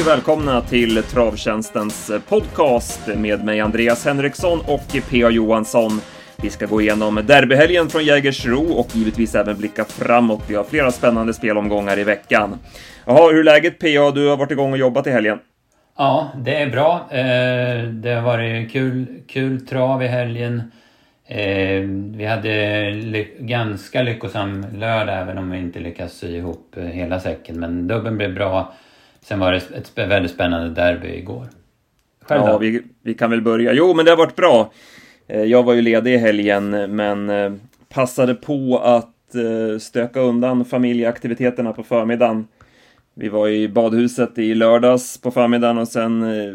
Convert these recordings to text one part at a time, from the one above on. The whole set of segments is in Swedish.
Hej och välkomna till Travtjänstens eh, podcast med mig Andreas Henriksson och P.A. Johansson. Vi ska gå igenom derbyhelgen från Jägersro och givetvis även blicka framåt. Vi har flera spännande spelomgångar i veckan. Jaha, hur är läget P.A.? Du har varit igång och jobbat i helgen. Ja, det är bra. Eh, det har varit kul, kul trav i helgen. Eh, vi hade ly ganska lyckosam lördag även om vi inte lyckades sy ihop hela säcken. Men dubben blev bra. Sen var det ett väldigt spännande derby igår. Själv ja, vi, vi kan väl börja. Jo, men det har varit bra. Jag var ju ledig i helgen, men passade på att stöka undan familjeaktiviteterna på förmiddagen. Vi var i badhuset i lördags på förmiddagen och sen eh,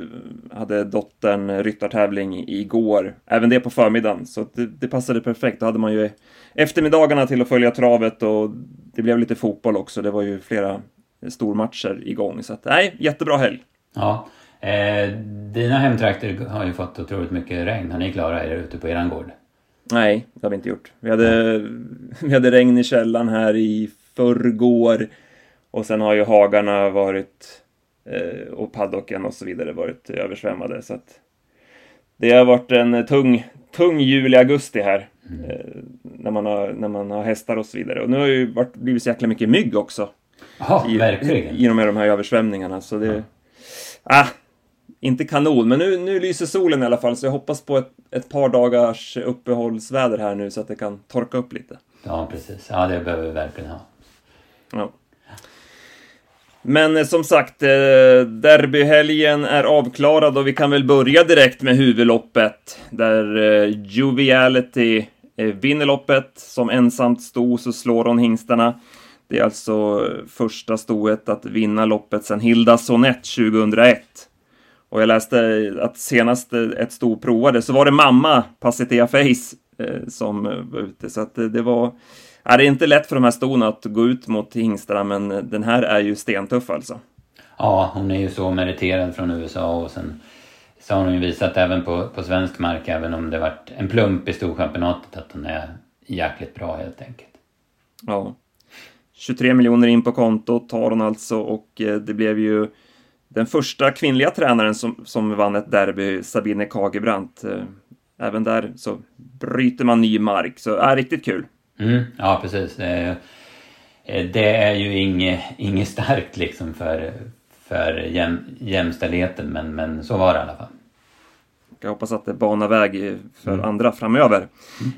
hade dottern ryttartävling igår. Även det på förmiddagen, så det, det passade perfekt. Då hade man ju eftermiddagarna till att följa travet och det blev lite fotboll också. Det var ju flera stormatcher igång, så att nej, jättebra helg. Ja. Eh, dina hemtrakter har ju fått otroligt mycket regn. Har ni klarat er ute på eran gård? Nej, det har vi inte gjort. Vi hade, vi hade regn i källan här i förrgår. Och sen har ju hagarna varit eh, och paddocken och så vidare varit översvämmade. Så att det har varit en tung, tung juli-augusti här. Mm. Eh, när, man har, när man har hästar och så vidare. Och nu har det ju varit, blivit så jäkla mycket mygg också. Ja, i, verkligen. I, med de här översvämningarna. Så det... Ja. Ah, inte kanon, men nu, nu lyser solen i alla fall. Så jag hoppas på ett, ett par dagars uppehållsväder här nu så att det kan torka upp lite. Ja, precis. Ja, det behöver vi verkligen ha. Ja. Men eh, som sagt, eh, derbyhelgen är avklarad och vi kan väl börja direkt med huvudloppet där eh, Joviality vinner loppet. Som ensamt sto så slår hon hingstarna. Det är alltså första stoet att vinna loppet sedan Hilda Sonett 2001. Och jag läste att senast ett sto provade så var det mamma, Pacitea Face, som var ute. Så att det var är det inte lätt för de här ston att gå ut mot hingstarna, men den här är ju stentuff alltså. Ja, hon är ju så meriterad från USA och sen så har hon ju visat även på, på svensk mark, även om det varit en plump i Storchampionatet, att hon är jäkligt bra helt enkelt. Ja. 23 miljoner in på kontot tar hon alltså och eh, det blev ju den första kvinnliga tränaren som, som vann ett derby, Sabine Kagebrant. Eh, även där så bryter man ny mark, så är riktigt kul. Mm, ja, precis. Det, eh, det är ju inget, inget starkt liksom för, för jäm, jämställdheten, men, men så var det i alla fall. Jag hoppas att det banar väg för mm. andra framöver.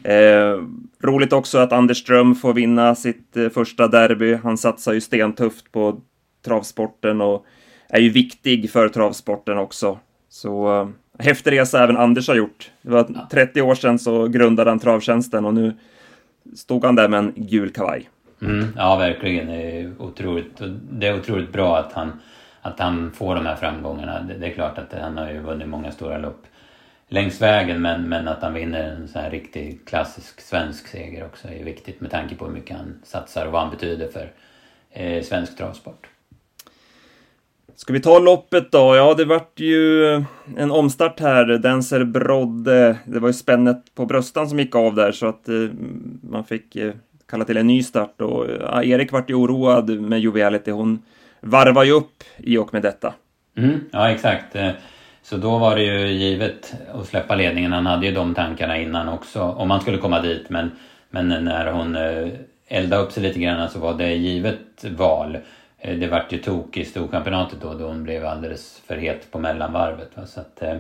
Mm. Eh, roligt också att Anders Ström får vinna sitt eh, första derby. Han satsar ju stentufft på travsporten och är ju viktig för travsporten också. Så eh, häftig resa även Anders har gjort. Det var 30 år sedan så grundade han Travtjänsten och nu stod han där med en gul kavaj. Mm, ja, verkligen. Det är, otroligt, det är otroligt bra att han, att han får de här framgångarna. Det, det är klart att han har ju vunnit många stora lopp längs vägen men, men att han vinner en sån här riktig klassisk svensk seger också är viktigt med tanke på hur mycket han satsar och vad han betyder för eh, svensk travsport. Ska vi ta loppet då? Ja, det vart ju en omstart här. Denser Brodde, det var ju spännet på bröstan som gick av där så att eh, man fick eh, kalla till en ny start och ja, Erik vart ju oroad med Joviality. Hon varvar ju upp i och med detta. Mm, ja, exakt. Så då var det ju givet att släppa ledningen. Han hade ju de tankarna innan också, om han skulle komma dit. Men, men när hon eh, eldade upp sig lite grann så var det givet val. Eh, det vart ju tok i storkampionatet då, då hon blev alldeles för het på mellanvarvet. Va? Så att, eh,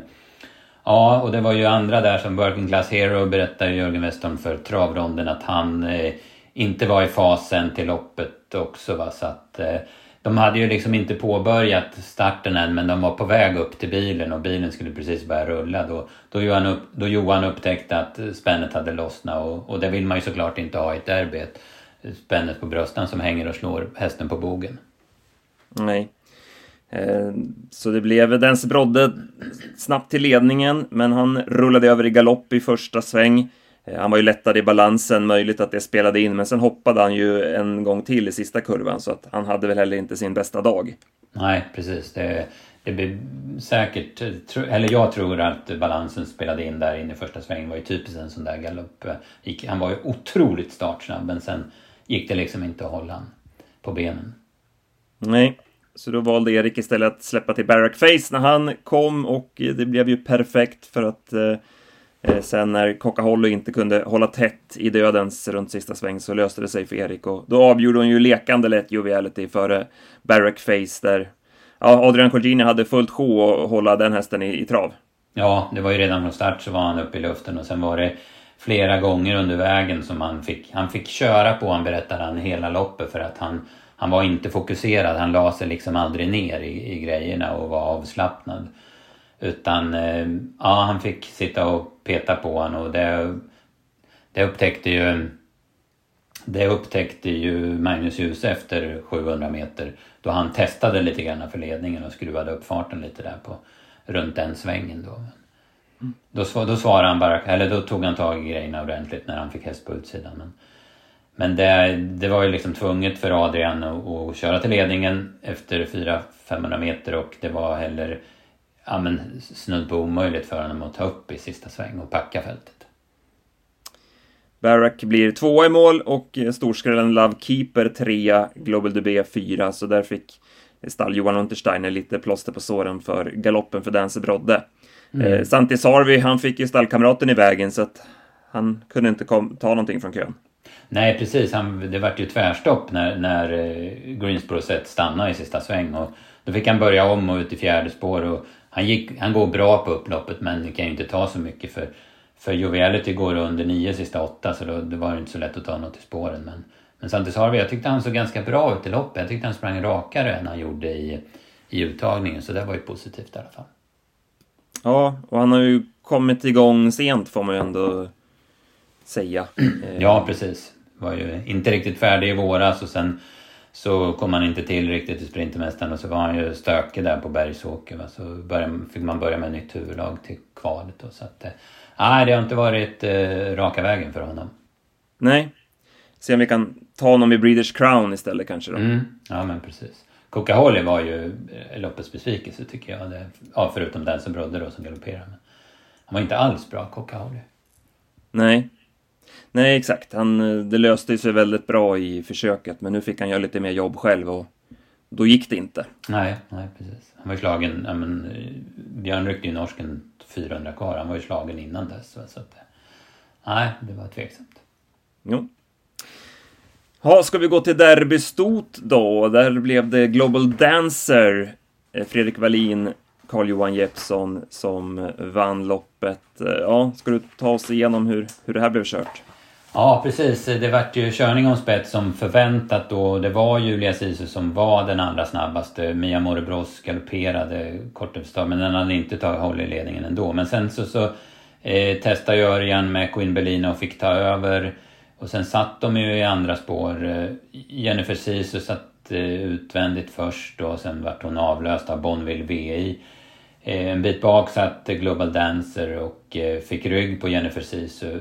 ja, och det var ju andra där som Working Class Hero berättade Jörgen Westholm för travronden att han eh, inte var i fasen till loppet också. Va? Så att, eh, de hade ju liksom inte påbörjat starten än men de var på väg upp till bilen och bilen skulle precis börja rulla. Då, då, Johan, upp, då Johan upptäckte att spännet hade lossnat och, och det vill man ju såklart inte ha i ett derby. Spännet på bröstan som hänger och slår hästen på bogen. Nej. Eh, så det blev Dense Brodde snabbt till ledningen, men han rullade över i galopp i första sväng. Eh, han var ju lättare i balansen, möjligt att det spelade in, men sen hoppade han ju en gång till i sista kurvan, så att han hade väl heller inte sin bästa dag. Nej, precis. Det, det blir säkert, eller jag tror att balansen spelade in där inne i första svängen. Det var ju typiskt en sån där galopp. Han var ju otroligt startsnabb, men sen gick det liksom inte att hålla på benen. Nej, Så då valde Erik istället att släppa till Barack Face när han kom och det blev ju perfekt för att eh Eh, sen när Coca-Holly inte kunde hålla tätt i dödens runt sista sväng så löste det sig för Erik och då avgjorde hon ju lekande lätt Joviality före Barack Face där ja, Adrian Colgini hade fullt sjå att hålla den hästen i, i trav. Ja, det var ju redan från start så var han uppe i luften och sen var det flera gånger under vägen som han fick, han fick köra på, han berättade han, hela loppet för att han, han var inte fokuserad. Han la sig liksom aldrig ner i, i grejerna och var avslappnad. Utan eh, ja, han fick sitta och peta på honom och det, det upptäckte ju det upptäckte ju Magnus Djuse efter 700 meter då han testade lite grann för ledningen och skruvade upp farten lite där på runt den svängen då. Mm. Då, då svarade han bara, eller då tog han tag i grejerna ordentligt när han fick häst på utsidan. Men, men det, det var ju liksom tvunget för Adrian att, att köra till ledningen efter 400-500 meter och det var heller ja, men snudd på omöjligt för honom att ta upp i sista sväng och packa fältet. Barack blir tvåa i mål och storskrällen Love Keeper trea, Global DB fyra, så där fick stall Johan Untersteiner lite plåster på såren för galoppen för Dance Brodde. Mm. Eh, Santi Sarvi, han fick ju stallkamraten i vägen så att han kunde inte kom, ta någonting från kön. Nej precis, han, det vart ju tvärstopp när, när eh, Greensboro sett stanna i sista sväng och då fick han börja om och ut i fjärde spår och han, gick, han går bra på upploppet men det kan ju inte ta så mycket för, för Joviality går under nio sista åtta så då, det var det inte så lätt att ta något i spåren men, men Santi Sarvi, jag tyckte han såg ganska bra ut i loppet. Jag tyckte han sprang rakare än han gjorde i, i uttagningen så det var ju positivt i alla fall. Ja, och han har ju kommit igång sent får man ju ändå säga. ja, precis. Var ju inte riktigt färdig i våras och sen så kom han inte till riktigt i Sprintermästaren och så var han ju stökig där på Bergsåker. Va? Så började, fick man börja med nytt huvudlag till kvalet. Och så att, eh, nej, det har inte varit eh, raka vägen för honom. Nej. Se om vi kan ta honom i Breeders Crown istället kanske då. Mm. Ja, men precis. Coca-Cola var ju eh, loppets besvikelse tycker jag. Det, ja, förutom den som Brodde då som galopperade. Men han var inte alls bra, Coca-Cola. Nej. Nej, exakt. Han, eh, det löste sig väldigt bra i försöket, men nu fick han göra lite mer jobb själv och då gick det inte. Nej, nej precis. Han var ju slagen, ja, men, eh, Björn ryckte ju norsken 400 kvar. Han var ju slagen innan dess. Så att, nej, det var tveksamt. Jo. Ja, ska vi gå till derbystot då? Där blev det Global Dancer, eh, Fredrik Wallin, Carl-Johan Jeppsson som vann loppet. Eh, ja, ska du ta oss igenom hur, hur det här blev kört? Ja, precis. Det vart ju körning om spets som förväntat då. Det var Julia Sisu som var den allra snabbaste. Mia Morebros galopperade kort efter men den hade inte tagit håll i ledningen ändå. Men sen så, så eh, testade Örjan med Queen Berlina och fick ta över. Och sen satt de ju i andra spår. Eh, Jennifer Sisu satt eh, utvändigt först och sen vart hon avlöst av Bonville VI. Eh, en bit bak satt Global Dancer och eh, fick rygg på Jennifer Sisu.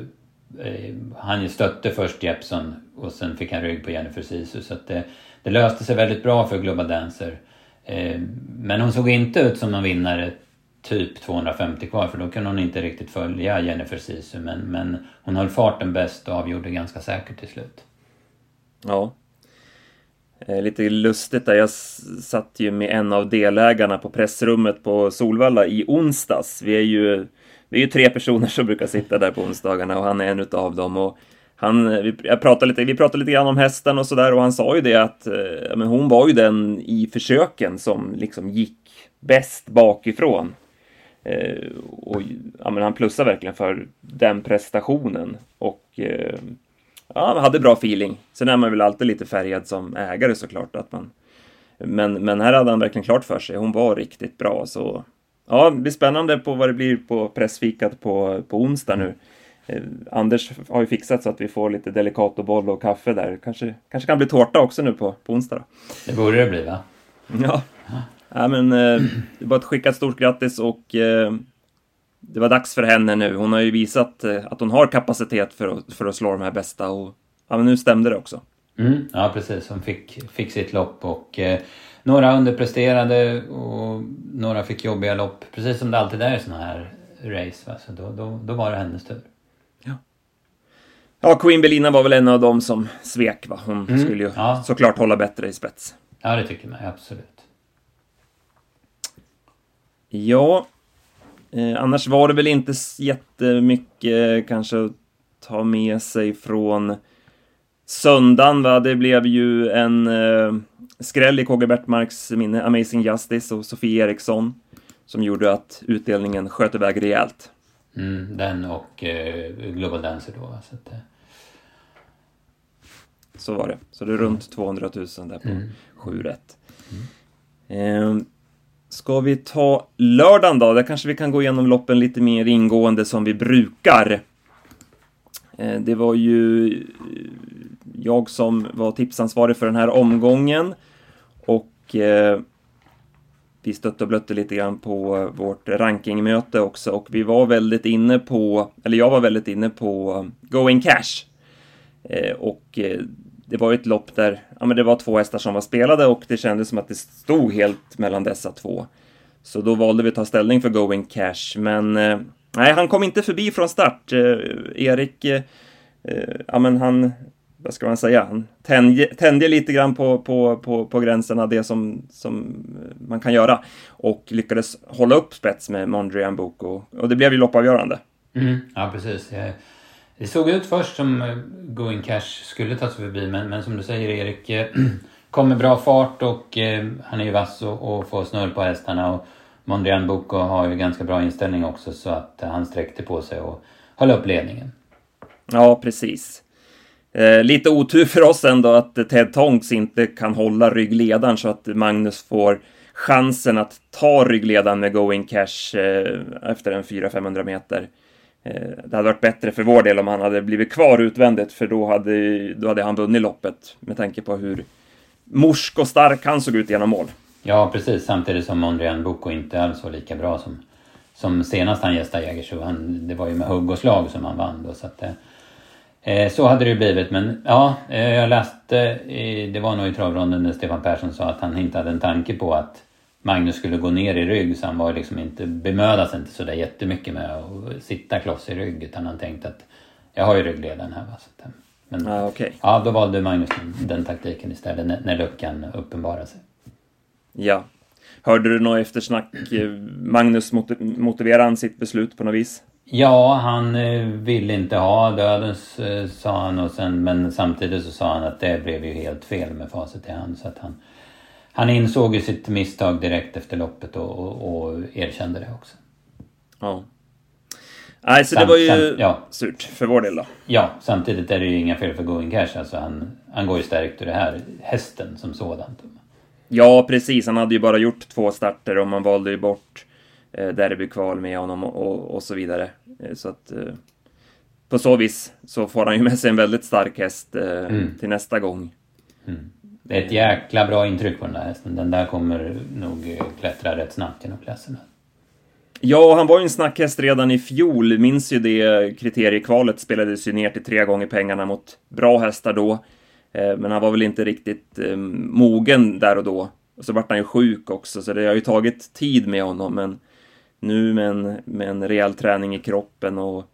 Eh, han stötte först Jepson och sen fick han rygg på Jennifer Sisu så att det, det löste sig väldigt bra för Global Dancer. Eh, men hon såg inte ut som någon vinnare typ 250 kvar för då kunde hon inte riktigt följa Jennifer Sisu men, men hon höll farten bäst och avgjorde ganska säkert till slut. Ja. Eh, lite lustigt där, jag satt ju med en av delägarna på pressrummet på Solvalla i onsdags. Vi är ju, vi är ju tre personer som brukar sitta där på onsdagarna och han är en utav dem. Och han, vi, jag pratade lite, vi pratade lite grann om hästen och sådär och han sa ju det att eh, men hon var ju den i försöken som liksom gick bäst bakifrån. Eh, och ja, men han plussar verkligen för den prestationen. Och eh, ja, han hade bra feeling. Sen är man väl alltid lite färgad som ägare såklart. Att man, men, men här hade han verkligen klart för sig. Hon var riktigt bra. Så ja, det blir spännande på vad det blir på pressfikat på, på onsdag nu. Eh, Anders har ju fixat så att vi får lite Delicatoboll och kaffe där. Kanske, kanske kan bli tårta också nu på, på onsdag. Då. Det borde det bli va? Ja. Ja, men, eh, det skicka ett stort grattis och eh, det var dags för henne nu. Hon har ju visat eh, att hon har kapacitet för att, för att slå de här bästa och ja, men nu stämde det också. Mm, ja, precis. Hon fick, fick sitt lopp och eh, några underpresterade och några fick jobbiga lopp. Precis som det alltid är i sådana här race. Va? Så då, då, då var det hennes tur. Ja. Ja, Queen Belina var väl en av dem som svek. Va? Hon mm, skulle ju ja. såklart hålla bättre i spets. Ja, det tycker man absolut. Ja, eh, annars var det väl inte jättemycket kanske att ta med sig från söndagen. Va? Det blev ju en eh, skräll i KG Bertmarks minne, Amazing Justice och Sofie Eriksson, som gjorde att utdelningen sköt iväg rejält. Mm, den och eh, Global Dancer då. Så, att, eh. så var det. Så det är runt 200 000 där på mm. 7 rätt. Mm. Eh, ska vi ta lördagen då? Där kanske vi kan gå igenom loppen lite mer ingående som vi brukar. Eh, det var ju jag som var tipsansvarig för den här omgången och eh, vi stötte och blötte lite grann på vårt rankingmöte också och vi var väldigt inne på, eller jag var väldigt inne på eh, Going Cash. Eh, och eh, det var ju ett lopp där, ja men det var två hästar som var spelade och det kändes som att det stod helt mellan dessa två. Så då valde vi att ta ställning för Going Cash, men eh, nej, han kom inte förbi från start. Eh, Erik, eh, eh ja men han vad ska man säga, han tände, tände lite grann på, på, på, på gränserna det som, som man kan göra och lyckades hålla upp spets med Mondrian Boko och det blev ju loppavgörande. Mm, ja, precis. Det såg ut först som eh, Going Cash skulle ta sig förbi men, men som du säger Erik eh, kom med bra fart och eh, han är ju vass och, och får snurr på hästarna och Mondrian Boko har ju ganska bra inställning också så att han sträckte på sig och höll upp ledningen. Ja, precis. Eh, lite otur för oss ändå att Ted Tonks inte kan hålla ryggledaren så att Magnus får chansen att ta ryggledaren med Going Cash eh, efter en 400-500 meter. Eh, det hade varit bättre för vår del om han hade blivit kvar utvändigt för då hade, då hade han vunnit loppet med tanke på hur morsk och stark han såg ut genom mål. Ja, precis. Samtidigt som Mondrian Boko inte alls var lika bra som, som senast han gästade Jägersro. Det var ju med hugg och slag som han vann då. Så att, Eh, så hade det ju blivit men ja, eh, jag läste, det var nog i travronden när Stefan Persson sa att han inte hade en tanke på att Magnus skulle gå ner i rygg så han var liksom inte, bemödade sig inte sådär jättemycket med att sitta kloss i rygg utan han tänkte att jag har ju ryggledaren här va. Så men ah, okay. ja, då valde Magnus den, den taktiken istället när, när luckan uppenbarade sig. Ja. Hörde du något eftersnack? Magnus motiverade han sitt beslut på något vis? Ja, han eh, ville inte ha dödens, eh, sa han. Och sen, men samtidigt så sa han att det blev ju helt fel med facit i hand. Så att han, han insåg ju sitt misstag direkt efter loppet och, och, och erkände det också. Ja. Nej, så det var ju samt, ja. surt för vår del då. Ja, samtidigt är det ju inga fel för Going Cash. Alltså han, han går ju stärkt ur det här, hästen som sådant. Ja, precis. Han hade ju bara gjort två starter och man valde ju bort derbykval med honom och, och så vidare. Eh, så att eh, på så vis så får han ju med sig en väldigt stark häst eh, mm. till nästa gång. Mm. Det är ett jäkla bra intryck på den där hästen. Den där kommer nog klättra rätt snabbt genom klasserna. Ja, han var ju en snackhäst redan i fjol. Minns ju det kriteriekvalet spelades ju ner till tre gånger pengarna mot bra hästar då. Men han var väl inte riktigt mogen där och då. Och så vart han ju sjuk också, så det har ju tagit tid med honom. Men nu med en, med en rejäl träning i kroppen och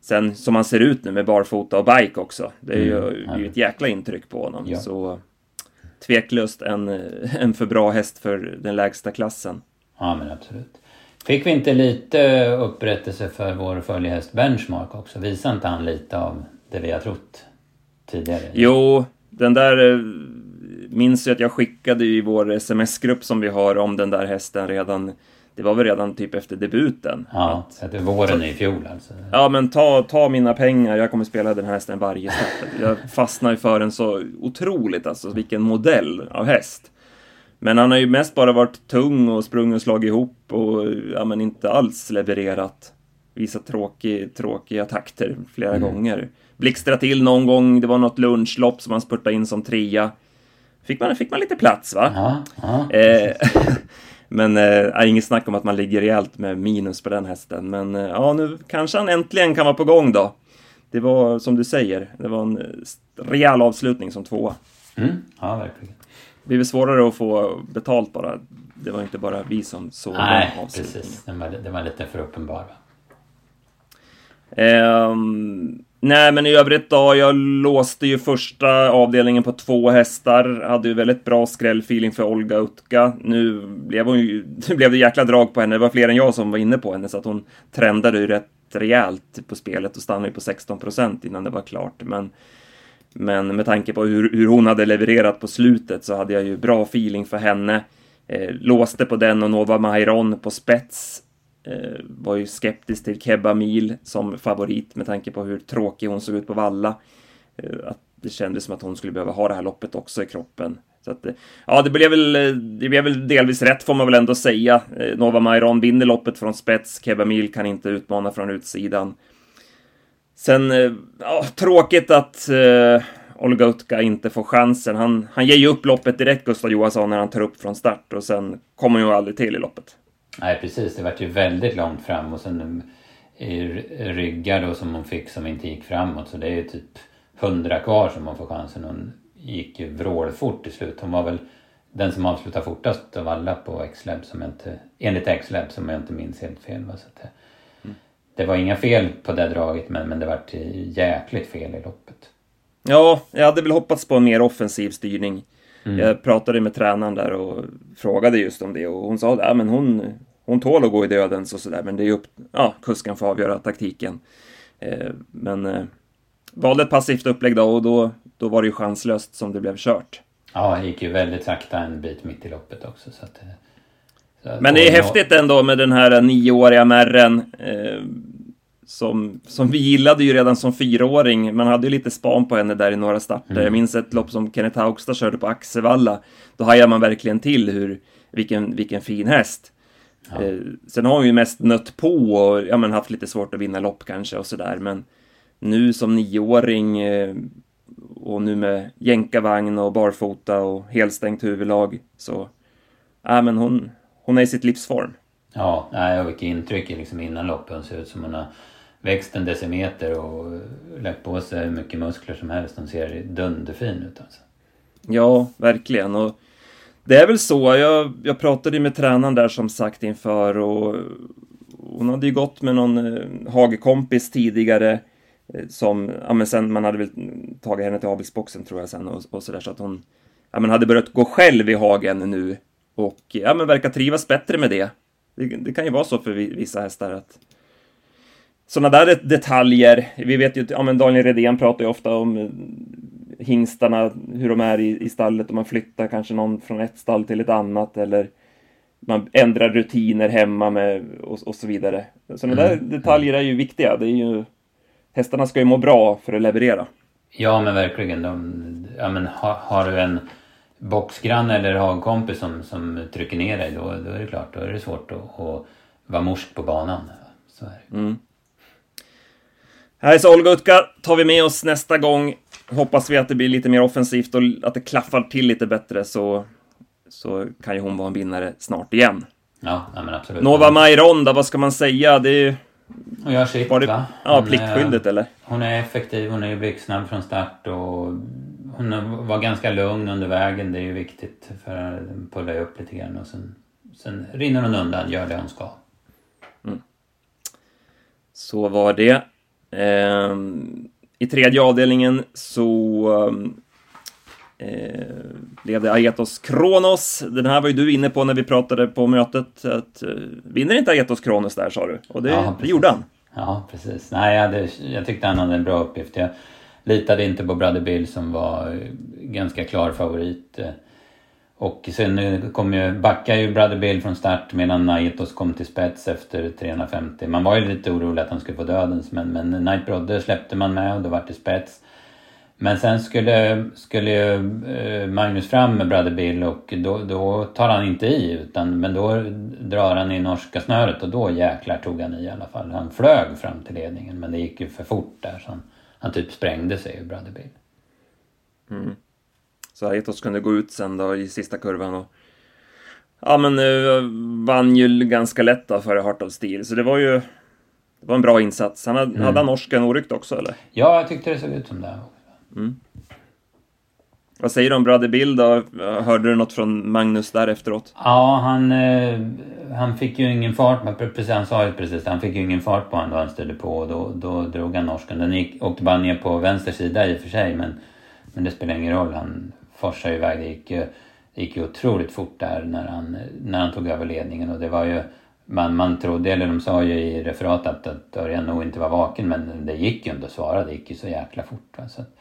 sen som han ser ut nu med barfota och bike också. Det är ju, mm, ju ett jäkla intryck på honom. Ja. Så tveklöst en, en för bra häst för den lägsta klassen. Ja, men absolut. Fick vi inte lite upprättelse för vår följehäst Benchmark också? Visar inte han lite av det vi har trott tidigare? Jo, den där eh, minns jag att jag skickade i vår sms-grupp som vi har om den där hästen redan det var väl redan typ efter debuten. Ja, att, det våren i fjol alltså. Ja, men ta, ta mina pengar, jag kommer spela den här hästen varje start. Jag fastnar ju för den så otroligt alltså, vilken modell av häst. Men han har ju mest bara varit tung och sprungit och slagit ihop och ja, men inte alls levererat. Visat tråkig, tråkiga takter flera mm. gånger. Blixtra till någon gång, det var något lunchlopp som han spurtade in som trea. Fick man, fick man lite plats va? Ja, ja, eh, Men eh, inget snack om att man ligger rejält med minus på den hästen. Men eh, ja, nu kanske han äntligen kan vara på gång då. Det var som du säger, det var en eh, rejäl avslutning som tvåa. Mm, ja, verkligen. Det blir svårare att få betalt bara. Det var inte bara vi som såg Nej, den precis. Den var, den var lite för uppenbar. Eh, Nej, men i övrigt då, jag låste ju första avdelningen på två hästar. Hade ju väldigt bra skrällfeeling för Olga Utka. Nu blev, hon ju, nu blev det jäkla drag på henne. Det var fler än jag som var inne på henne, så att hon trendade ju rätt rejält på spelet och stannade ju på 16 procent innan det var klart. Men, men med tanke på hur, hur hon hade levererat på slutet så hade jag ju bra feeling för henne. Eh, låste på den och Nova Mairon på spets Eh, var ju skeptisk till Kebba Mil som favorit med tanke på hur tråkig hon såg ut på valla. Eh, att det kändes som att hon skulle behöva ha det här loppet också i kroppen. Så att, eh, ja, det blev, väl, eh, det blev väl delvis rätt får man väl ändå säga. Nova Mairon vinner loppet från spets, Kebba Mil kan inte utmana från utsidan. Sen, ja, tråkigt att eh, Olga Utka inte får chansen. Han, han ger ju upp loppet direkt, Gustav Johansson, när han tar upp från start och sen kommer han ju aldrig till i loppet. Nej precis, det vart ju väldigt långt fram och sen ryggar då som hon fick som inte gick framåt så det är ju typ hundra kvar som hon får chansen. Hon gick ju vrålfort till slut. Hon var väl den som avslutade fortast av alla på X-Lab som jag inte, enligt X-Lab som jag inte minns helt fel. Va? Så det, mm. det var inga fel på det draget men, men det vart jäkligt fel i loppet. Ja, jag hade väl hoppats på en mer offensiv styrning. Mm. Jag pratade med tränaren där och frågade just om det och hon sa att men hon, hon tål att gå i dödens och sådär men det är upp, ja, kusken får avgöra taktiken. Eh, men eh, valde ett passivt upplägg då och då, då var det ju chanslöst som det blev kört. Ja, det gick ju väldigt sakta en bit mitt i loppet också. Så att, så att, men det är häftigt ändå med den här nioåriga märren. Eh, som, som vi gillade ju redan som fyraåring. Man hade ju lite span på henne där i några starter. Mm. Jag minns ett lopp som Kenneth Haugstad körde på Axevalla. Då hajade man verkligen till hur, vilken, vilken fin häst. Ja. Eh, sen har hon ju mest nött på och ja, men haft lite svårt att vinna lopp kanske och sådär. Men nu som nioåring eh, och nu med jänkarvagn och barfota och helstängt huvudlag så, ja men hon, hon är i sitt livsform. Ja, nej, vilket intryck liksom innan loppet. Hon ser ut som hon har växt en decimeter och lagt på sig hur mycket muskler som helst. Hon ser dunderfin ut alltså. Ja, verkligen. Och det är väl så. Jag, jag pratade med tränaren där som sagt inför och hon hade ju gått med någon eh, hagekompis tidigare eh, som, ja men sen man hade väl tagit henne till avelsboxen tror jag sen och, och sådär så att hon, ja men hade börjat gå själv i hagen nu och ja men verkar trivas bättre med det. Det, det kan ju vara så för vissa hästar att sådana där detaljer, vi vet ju, ja men Daniel Redén pratar ju ofta om eh, hingstarna, hur de är i, i stallet och man flyttar kanske någon från ett stall till ett annat eller man ändrar rutiner hemma med och, och så vidare. Sådana mm. där detaljer är ju viktiga. Det är ju, hästarna ska ju må bra för att leverera. Ja men verkligen. De, ja, men har, har du en boxgranne eller hagkompis som, som trycker ner dig då, då är det klart, då är det svårt att, att vara morsk på banan. Så är det. Mm. Här så Olga Utka tar vi med oss nästa gång. Hoppas vi att det blir lite mer offensivt och att det klaffar till lite bättre så, så kan ju hon vara en vinnare snart igen. Ja, men absolut. Nova Maironda, vad ska man säga? Det är hon gör sitt det, va? Ja, pliktskyldigt eller? Hon är effektiv, hon är ju blixtsnabb från start och hon var ganska lugn under vägen. Det är ju viktigt för att pulla upp lite grann och sen, sen rinner hon undan, gör det hon ska. Mm. Så var det. Ehm, I tredje avdelningen så eh, blev det Aetos Kronos. Den här var ju du inne på när vi pratade på mötet. Att, eh, vinner inte Aetos Kronos där sa du? Och det, ja, det gjorde han. Ja, precis. Nej, jag, hade, jag tyckte han hade en bra uppgift. Jag litade inte på Brother Bill som var ganska klar favorit. Och sen kom ju, backade ju Brother Bill från start medan Naetos kom till spets efter 350. Man var ju lite orolig att han skulle få dödens men, men Night Brother släppte man med och då vart det spets. Men sen skulle, skulle ju eh, Magnus fram med Brother Bill och då, då tar han inte i utan men då drar han i norska snöret och då jäklar tog han i i alla fall. Han flög fram till ledningen men det gick ju för fort där så han, han typ sprängde sig ju Brother Bill. Mm. Så Aetos kunde gå ut sen då i sista kurvan och ja men uh, vann ju ganska lätt då före Heart of Steel så det var ju det var en bra insats. Han hade, mm. hade han norsken oryckt också eller? Ja, jag tyckte det såg ut som det. Mm. Vad säger du om Brother Bill då? Hörde du något från Magnus där efteråt? Ja, han, eh, han fick ju ingen fart. Precis, han sa ju precis han fick ju ingen fart på honom då han stödde på och då, då drog han norsken. Den gick, åkte bara ner på vänster sida i och för sig men, men det spelar ingen roll. Han forsade iväg. Det gick ju, det gick ju otroligt fort där när han, när han tog över ledningen och det var ju man, man trodde, eller de sa ju i referatet att, att Örjan nog inte var vaken men det gick ju inte att svara. Det gick ju så jäkla fort. Va? Så att,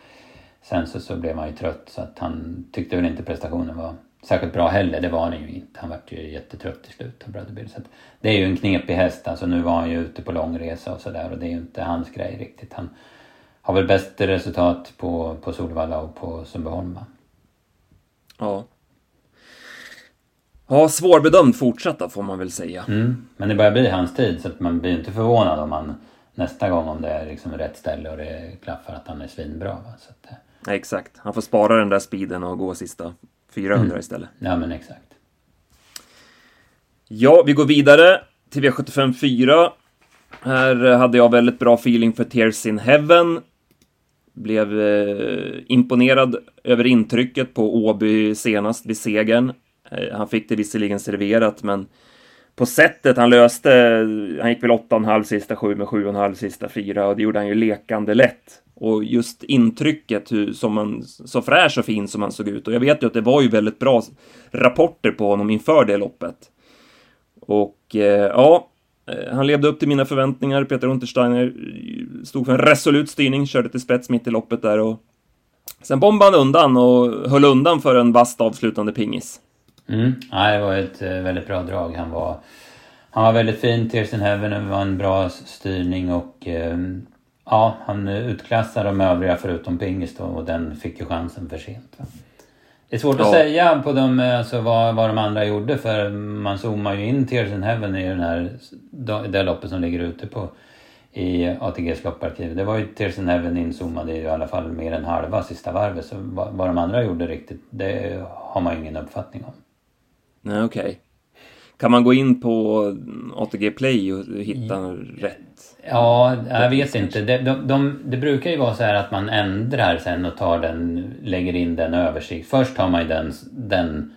sen så, så blev man ju trött så att han tyckte väl inte prestationen var särskilt bra heller. Det var den ju inte. Han vart ju jättetrött till slut av Så att, det är ju en knepig häst. Alltså nu var han ju ute på långresa och sådär och det är ju inte hans grej riktigt. Han har väl bäst resultat på, på Solvalla och på Sundbyholm va? Ja. Ja, svårbedömd fortsatta får man väl säga. Mm. Men det börjar bli hans tid så att man blir inte förvånad om han nästa gång om det är liksom rätt ställe och det klaffar att han är svinbra. Va? Så att, ja, exakt, han får spara den där speeden och gå sista 400 mm. istället. Ja men exakt. Ja, vi går vidare till V75 4. Här hade jag väldigt bra feeling för Tears in Heaven. Blev eh, imponerad över intrycket på Åby senast vid segern. Eh, han fick det visserligen serverat, men på sättet han löste, han gick väl 8,5 sista 7 med 7,5 sista 4 och det gjorde han ju lekande lätt. Och just intrycket, hur, som man, så fräsch och fin som han såg ut. Och jag vet ju att det var ju väldigt bra rapporter på honom inför det loppet. Och eh, ja, Eh, han levde upp till mina förväntningar. Peter Untersteiner eh, stod för en resolut styrning, körde till spets mitt i loppet där och sen bombade han undan och höll undan för en vast avslutande pingis. Mm. Ja, det var ett eh, väldigt bra drag. Han var, han var väldigt fin, Tears in Heaven, det var en bra styrning och ja, han utklassade de övriga förutom Pingis då och den fick ju chansen för sent. Va? Det är svårt ja. att säga på dem, alltså, vad, vad de andra gjorde för man zoomar ju in Tears in Heaven i den här, det loppet som ligger ute på i ATGs lopparkiv. Det var ju Tears in Heaven inzoomade i alla fall mer än halva sista varvet. Så vad, vad de andra gjorde riktigt, det har man ju ingen uppfattning om. Nej, okej. Okay. Kan man gå in på ATG Play och hitta ja. rätt? Ja, jag vet inte. Det, de, de, det brukar ju vara så här att man ändrar sen och tar den, lägger in den översikt. Först har man ju den, den,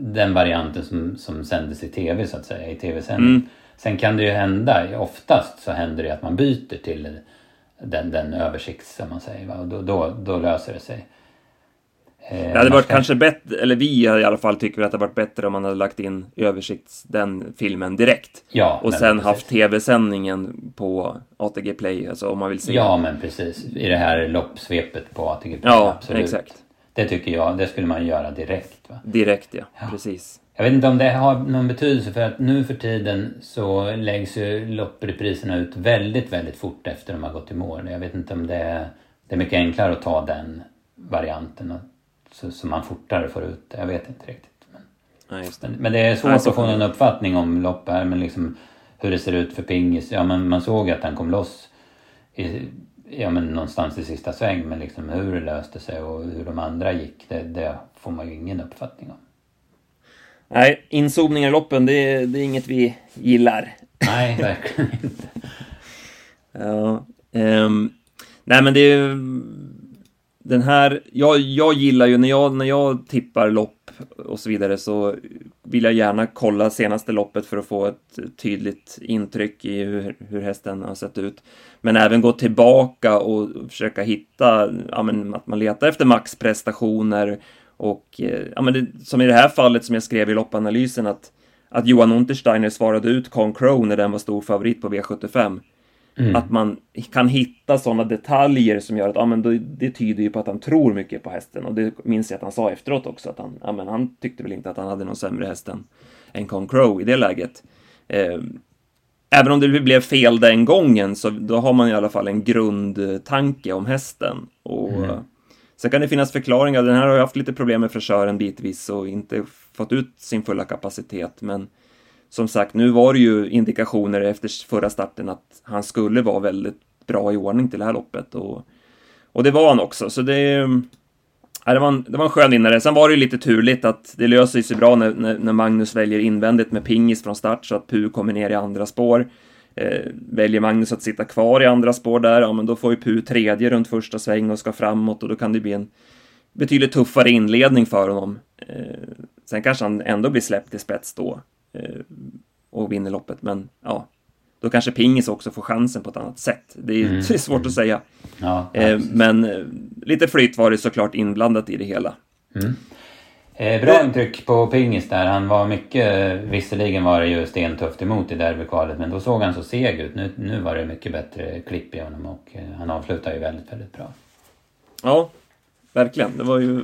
den varianten som, som sändes i tv så att säga, i tv-sändning. Mm. Sen kan det ju hända, oftast så händer det att man byter till den, den översikt som man säger. Och då, då, då löser det sig. Eh, det hade varit kanske bättre, eller vi i alla fall tycker att det hade varit bättre om man hade lagt in översikts, den filmen direkt. Ja, och sen precis. haft tv-sändningen på ATG Play, alltså om man vill se. Ja, men precis. I det här loppsvepet på ATG Play. Ja, absolut. exakt. Det tycker jag, det skulle man göra direkt. Va? Direkt, ja. ja. Precis. Jag vet inte om det har någon betydelse för att nu för tiden så läggs ju lopprepriserna ut väldigt, väldigt fort efter de har gått i mål. Jag vet inte om det är, det är mycket enklare att ta den varianten så, så man fortare får ut det. Jag vet inte riktigt. Men, ja, det. men det är svårt alltså, att få någon uppfattning om lopp här, men liksom hur det ser ut för Pingis. Ja, men man såg att han kom loss i, ja, men någonstans i sista sväng, men liksom hur det löste sig och hur de andra gick, det, det får man ju ingen uppfattning om. Nej, inzoomningar i loppen, det, det är inget vi gillar. Nej, verkligen inte. ja, um, nej men det är den här, jag, jag gillar ju när jag, när jag tippar lopp och så vidare så vill jag gärna kolla senaste loppet för att få ett tydligt intryck i hur, hur hästen har sett ut. Men även gå tillbaka och försöka hitta, ja men att man letar efter maxprestationer och eh, ja men det, som i det här fallet som jag skrev i loppanalysen att att Johan Untersteiner svarade ut Con Crow när den var stor favorit på V75 Mm. Att man kan hitta sådana detaljer som gör att ja, men det, det tyder ju på att han tror mycket på hästen. Och det minns jag att han sa efteråt också. Att han, ja, men han tyckte väl inte att han hade någon sämre häst än, än Con Crow i det läget. Eh, även om det blev fel den gången så då har man i alla fall en grundtanke om hästen. Och mm. Sen kan det finnas förklaringar. Den här har ju haft lite problem med fräschören bitvis och inte fått ut sin fulla kapacitet. Men som sagt, nu var det ju indikationer efter förra starten att han skulle vara väldigt bra i ordning till det här loppet och, och det var han också, så det, ja, det, var en, det var en skön vinnare. Sen var det ju lite turligt att det löser sig bra när, när, när, Magnus väljer invändigt med pingis från start så att Pu kommer ner i andra spår. Eh, väljer Magnus att sitta kvar i andra spår där, ja men då får ju Pu tredje runt första sväng och ska framåt och då kan det bli en betydligt tuffare inledning för honom. Eh, sen kanske han ändå blir släppt i spets då och vinner loppet, men ja, då kanske Pingis också får chansen på ett annat sätt. Det är, mm. det är svårt att säga. Ja, eh, men eh, lite flyt var det såklart inblandat i det hela. Mm. Eh, bra intryck på Pingis där. Han var mycket, visserligen var det ju stentufft emot i derbykvalet, men då såg han så seg ut. Nu, nu var det mycket bättre klipp i honom och eh, han avslutar ju väldigt, väldigt bra. Ja, verkligen. Det var ju...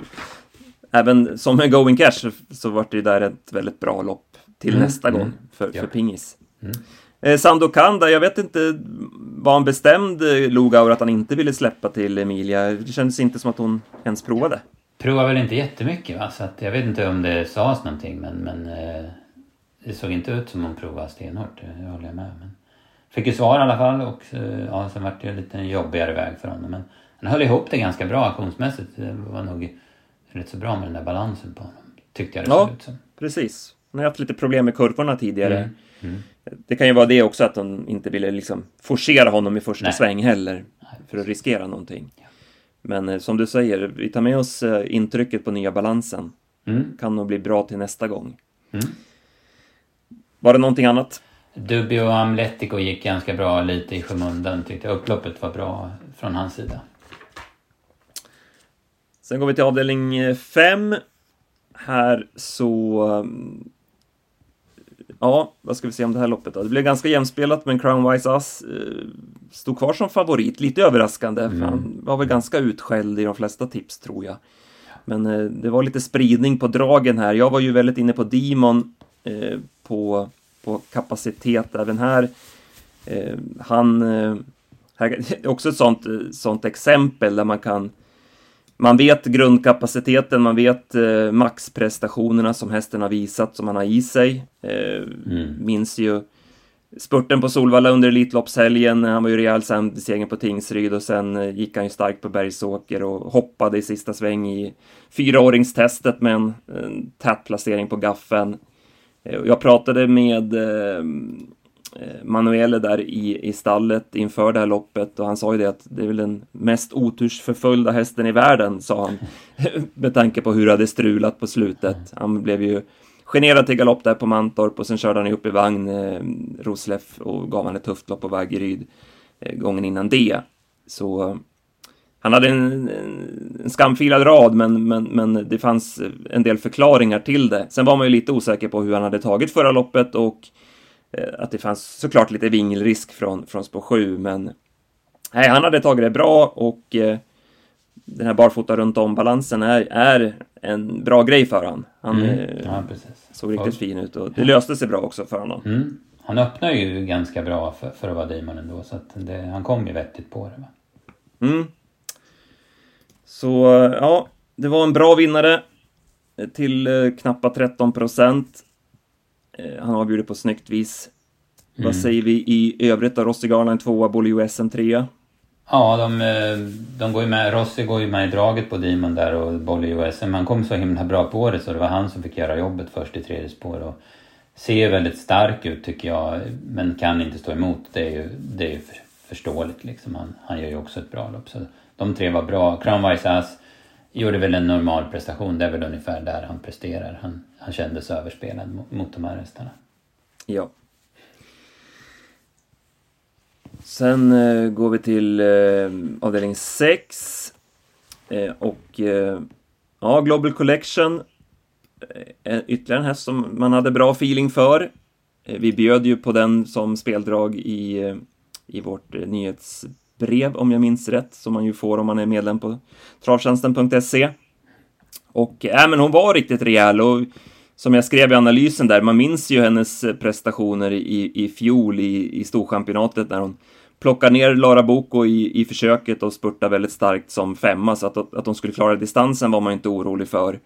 Även som en going cash så var det ju där ett väldigt bra lopp till mm. nästa gång mm. för, ja. för Pingis. Mm. Eh, Sandokan jag vet inte, var han bestämd, eh, Lugauer, att han inte ville släppa till Emilia? Det kändes inte som att hon ens provade. Provade väl inte jättemycket va, så att jag vet inte om det sades någonting men, men eh, det såg inte ut som hon provade stenhårt, det håller jag med. Men fick ju svar i alla fall och eh, ja, sen vart det en lite jobbigare väg för honom. Men han höll ihop det ganska bra aktionsmässigt. Det var nog rätt så bra med den där balansen på honom. Tyckte jag det såg ut som. precis. Han har haft lite problem med kurvorna tidigare. Mm. Mm. Det kan ju vara det också att de inte ville liksom forcera honom i första Nej. sväng heller. För att riskera någonting. Men eh, som du säger, vi tar med oss eh, intrycket på nya balansen. Mm. Kan nog bli bra till nästa gång. Mm. Var det någonting annat? Dubio och Amletico gick ganska bra lite i skymundan tyckte jag. Upploppet var bra från hans sida. Sen går vi till avdelning 5. Här så Ja, vad ska vi se om det här loppet då? Det blev ganska jämspelat, men Crown Wise Ass eh, stod kvar som favorit. Lite överraskande, mm. för han var väl ganska utskälld i de flesta tips, tror jag. Men eh, det var lite spridning på dragen här. Jag var ju väldigt inne på Demon eh, på, på kapacitet även här. Eh, han... Eh, här, också ett sånt, eh, sånt exempel där man kan man vet grundkapaciteten, man vet eh, maxprestationerna som hästen har visat, som han har i sig. Eh, mm. Minns ju spurten på Solvalla under Elitloppshelgen, han var ju rejäl sämst i segern på Tingsryd och sen eh, gick han ju starkt på Bergsåker och hoppade i sista sväng i fyraåringstestet med en, en tät placering på gaffen. Eh, jag pratade med Eh, Eh, Manuele där i, i stallet inför det här loppet och han sa ju det att det är väl den mest otursförföljda hästen i världen, sa han. med tanke på hur det hade strulat på slutet. Han blev ju generad till galopp där på Mantorp och sen körde han ju upp i vagn, eh, Rosleff, och gav han ett tufft lopp på Vaggeryd eh, gången innan det. Så eh, han hade en, en skamfilad rad, men, men, men det fanns en del förklaringar till det. Sen var man ju lite osäker på hur han hade tagit förra loppet och att det fanns såklart lite vingelrisk från, från spår 7, men nej, han hade tagit det bra och eh, den här barfota runt om-balansen är, är en bra grej för honom. Han mm. eh, ja, såg riktigt fin ut och det löste sig bra också för honom. Mm. Han öppnar ju ganska bra för, för att vara Damon ändå, så det, han kom ju vettigt på det. Va? Mm. Så ja, det var en bra vinnare till eh, knappa 13 procent. Eh, han avgjorde på snyggt vis. Mm. Vad säger vi i övrigt då? Rossi Garland tvåa, Bolio SM trea. Ja, de, eh, de går med, Rossi går ju med i draget på Demon där och Bolio SM. Han kom så himla bra på det så det var han som fick göra jobbet först i tredje spår. Och ser väldigt stark ut tycker jag, men kan inte stå emot. Det är ju, det är ju förståeligt liksom. Han, han gör ju också ett bra lopp. Så de tre var bra. Crown Wise Ass gjorde väl en normal prestation. Det är väl ungefär där han presterar. Han, han kändes överspelad mot, mot de här hästarna. Ja. Sen eh, går vi till eh, avdelning 6. Eh, och eh, ja, Global Collection. Eh, ytterligare en häst som man hade bra feeling för. Eh, vi bjöd ju på den som speldrag i, eh, i vårt eh, nyhetsbrev, om jag minns rätt, som man ju får om man är medlem på travtjänsten.se. Och äh, men hon var riktigt rejäl och som jag skrev i analysen där, man minns ju hennes prestationer i, i fjol i, i Storchampionatet när hon plockar ner Lara Boko i, i försöket och spurtar väldigt starkt som femma, så att, att hon skulle klara distansen var man inte orolig för.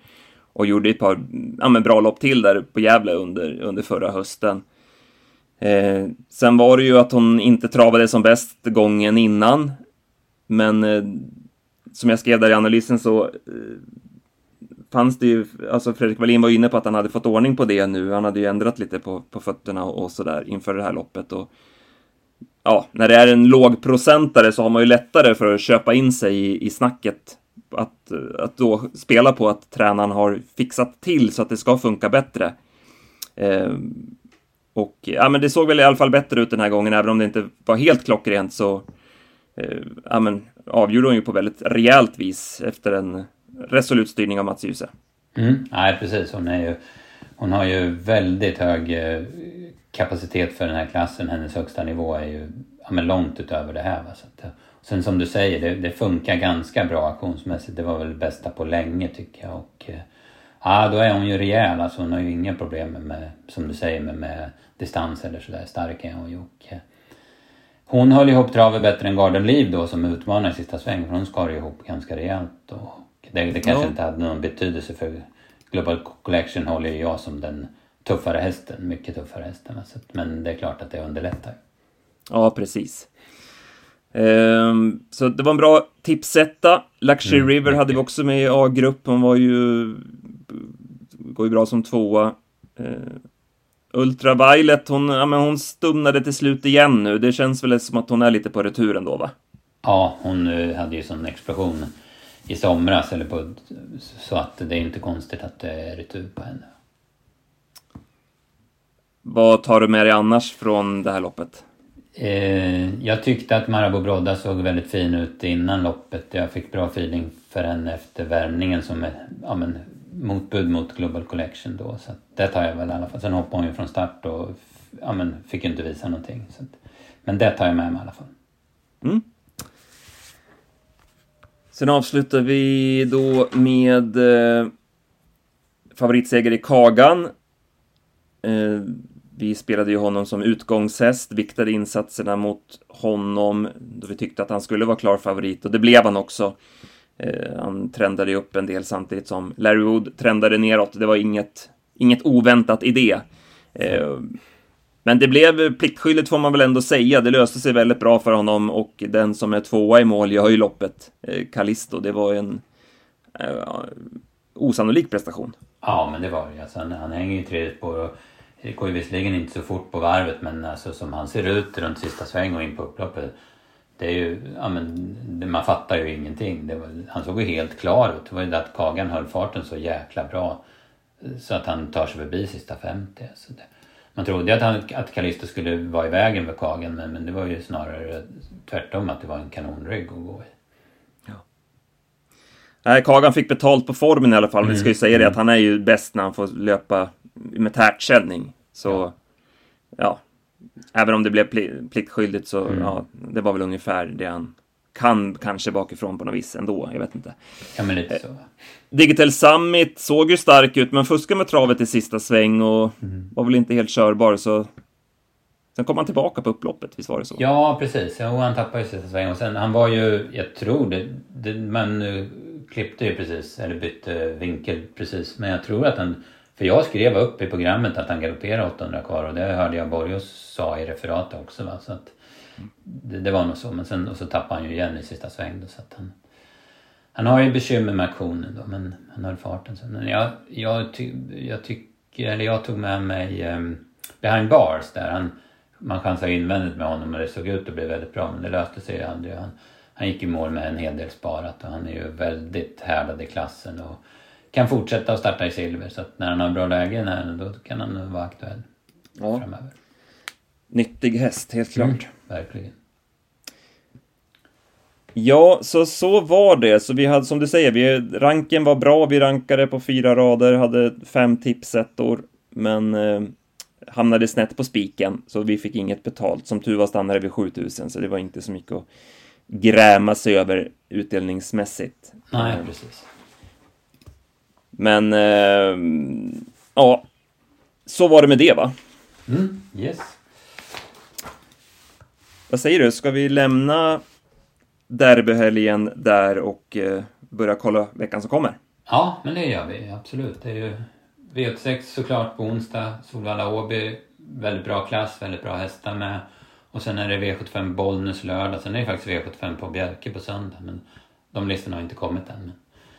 Och gjorde ett par ja, men bra lopp till där på Gävle under, under förra hösten. Eh, sen var det ju att hon inte travade som bäst gången innan, men eh, som jag skrev där i analysen så eh, fanns det ju, alltså Fredrik Wallin var inne på att han hade fått ordning på det nu. Han hade ju ändrat lite på, på fötterna och, och sådär inför det här loppet. Och, ja, när det är en lågprocentare så har man ju lättare för att köpa in sig i, i snacket att, eh, att då spela på att tränaren har fixat till så att det ska funka bättre. Eh, och ja, men det såg väl i alla fall bättre ut den här gången, även om det inte var helt klockrent så eh, ja, men, avgjorde hon ju på väldigt rejält vis efter en resolut styrning av Mats Djuse. Mm, nej, precis. Hon, är ju, hon har ju väldigt hög eh, kapacitet för den här klassen. Hennes högsta nivå är ju ja, men långt utöver det här. Va? Så att, eh, sen som du säger, det, det, funkar ganska bra aktionsmässigt. Det var väl det bästa på länge tycker jag. Och, eh, ja, då är hon ju rejäl. Alltså, hon har ju inga problem med, som du säger, med, med distans eller sådär. Stark är hon ju. Och, eh, hon höll ihop travet bättre än Garden Liv då som utmanar sista sväng. För hon skar ihop ganska rejält. Och det, det kanske ja. inte hade någon betydelse för Global Collection håller ju jag som den tuffare hästen. Mycket tuffare hästen. Men det är klart att det underlättar. Ja, precis. Um, så det var en bra tipsetta. Luxury mm, River hade vi också med i A-grupp. Hon var ju... Går ju bra som tvåa. Uh, Ultraviolet, hon, ja, men hon stumnade till slut igen nu. Det känns väl som att hon är lite på returen då, va? Ja, hon uh, hade ju sån explosion i somras. Eller på, så att det är inte konstigt att det är retur på henne. Vad tar du med dig annars från det här loppet? Eh, jag tyckte att Marabou Brodda såg väldigt fin ut innan loppet. Jag fick bra feeling för henne efter värmningen som är ja, men, motbud mot Global Collection då. Så det tar jag väl i alla fall. Sen hoppade hon ju från start och ja, men, fick inte visa någonting. Så att, men det tar jag med mig i alla fall. Mm. Sen avslutar vi då med eh, favoritseger i Kagan. Eh, vi spelade ju honom som utgångshäst, viktade insatserna mot honom då vi tyckte att han skulle vara klar favorit och det blev han också. Eh, han trendade ju upp en del samtidigt som Larry Wood trendade neråt. Det var inget, inget oväntat i det. Eh, men det blev pliktskyldigt får man väl ändå säga. Det löste sig väldigt bra för honom och den som är tvåa i mål gör ju loppet, eh, Callisto. Det var ju en eh, osannolik prestation. Ja, men det var det. Alltså, han, han hänger ju tredje på. och det går ju visserligen inte så fort på varvet men alltså som han ser ut runt sista sväng och in på upploppet. Det är ju, ja men man fattar ju ingenting. Var, han såg ju helt klar ut. Det var ju det att Kagan höll farten så jäkla bra. Så att han tar sig förbi sista 50. Så det, man trodde att, han, att Callisto skulle vara i vägen med Kagan men, men det var ju snarare tvärtom att det var en kanonrygg att gå i. Ja. Nej, Kagan fick betalt på formen i alla fall. Men vi ska ju mm. säga det att han är ju bäst när han får löpa med tärtsändning. Så, ja. ja. Även om det blev pliktskyldigt så, mm. ja, det var väl ungefär det han kan kanske bakifrån på något vis ändå. Jag vet inte. Ja, men lite så. Digital Summit såg ju stark ut, men fuskade med travet i sista sväng och mm. var väl inte helt körbar, så... Sen kom han tillbaka på upploppet, visst var det så? Ja, precis. Ja, han tappade ju sista sväng och sen, han var ju, jag tror det, det man klippte ju precis, eller bytte vinkel precis, men jag tror att han för jag skrev upp i programmet att han galopperade 800 kvar och det hörde jag Borgos sa i referatet också. Va? Så att det, det, var nog så. Men sen och så tappade han ju igen i sista sväng. Då, så att han, han har ju bekymmer med aktionen då men han höll farten sen. Men jag, jag, ty, jag tycker, eller jag tog med mig um, Behind Bars där. Han, man chansade invändigt med honom och det såg ut att bli väldigt bra men det löste sig aldrig. Han, han gick i mål med en hel del sparat och han är ju väldigt härdad i klassen. Och, kan fortsätta att starta i silver så att när han har bra lägen här då kan han vara aktuell ja. framöver. Nyttig häst, helt klart. Mm, verkligen. Ja, så så var det. Så vi hade, som du säger, vi, ranken var bra. Vi rankade på fyra rader, hade fem tipsettor, men eh, hamnade snett på spiken, så vi fick inget betalt. Som tur var stannade vi 7000, så det var inte så mycket att gräma sig över utdelningsmässigt. Nej, precis. Men eh, ja, så var det med det va? Mm, yes. Vad säger du, ska vi lämna derbyhelgen där och eh, börja kolla veckan som kommer? Ja, men det gör vi absolut. Det är ju V86 såklart på onsdag, Solvalla-Åby, väldigt bra klass, väldigt bra hästar med. Och sen är det V75 Bollnäs lördag, sen är det faktiskt V75 på Bjärke på söndag. Men de listorna har inte kommit än.